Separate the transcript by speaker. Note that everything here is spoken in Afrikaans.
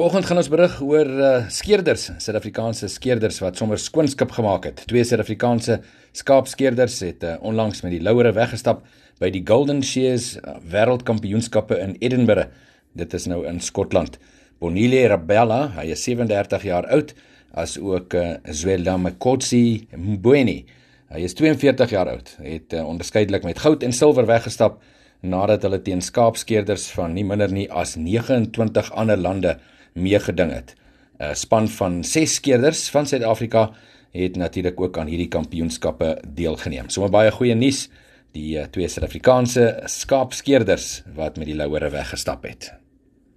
Speaker 1: Vanoggend gaan ons berig oor uh, skeerders, Suid-Afrikaanse skeerders wat sommer skoonskip gemaak het. Twee Suid-Afrikaanse skaapskeerders het uh, onlangs met die Louere weggestap by die Golden Shears uh, Wêreldkampioenskappe in Edinburgh. Dit is nou in Skotland. Bonile Rabella, hy is 37 jaar oud, as ook uh, Zwela Mkotsi Mbweni. Hy is 42 jaar oud, het uh, onderskeidelik met goud en silwer weggestap nadat hulle teen skaapskeerders van nie minder nie as 29 ander lande meegeding het. 'n Span van 6 skeerders van Suid-Afrika het natuurlik ook aan hierdie kampioenskappe deelgeneem. Sommige baie goeie nuus, die eh, twee Suid-Afrikaanse skaapskeerders wat met die Louere weggestap het.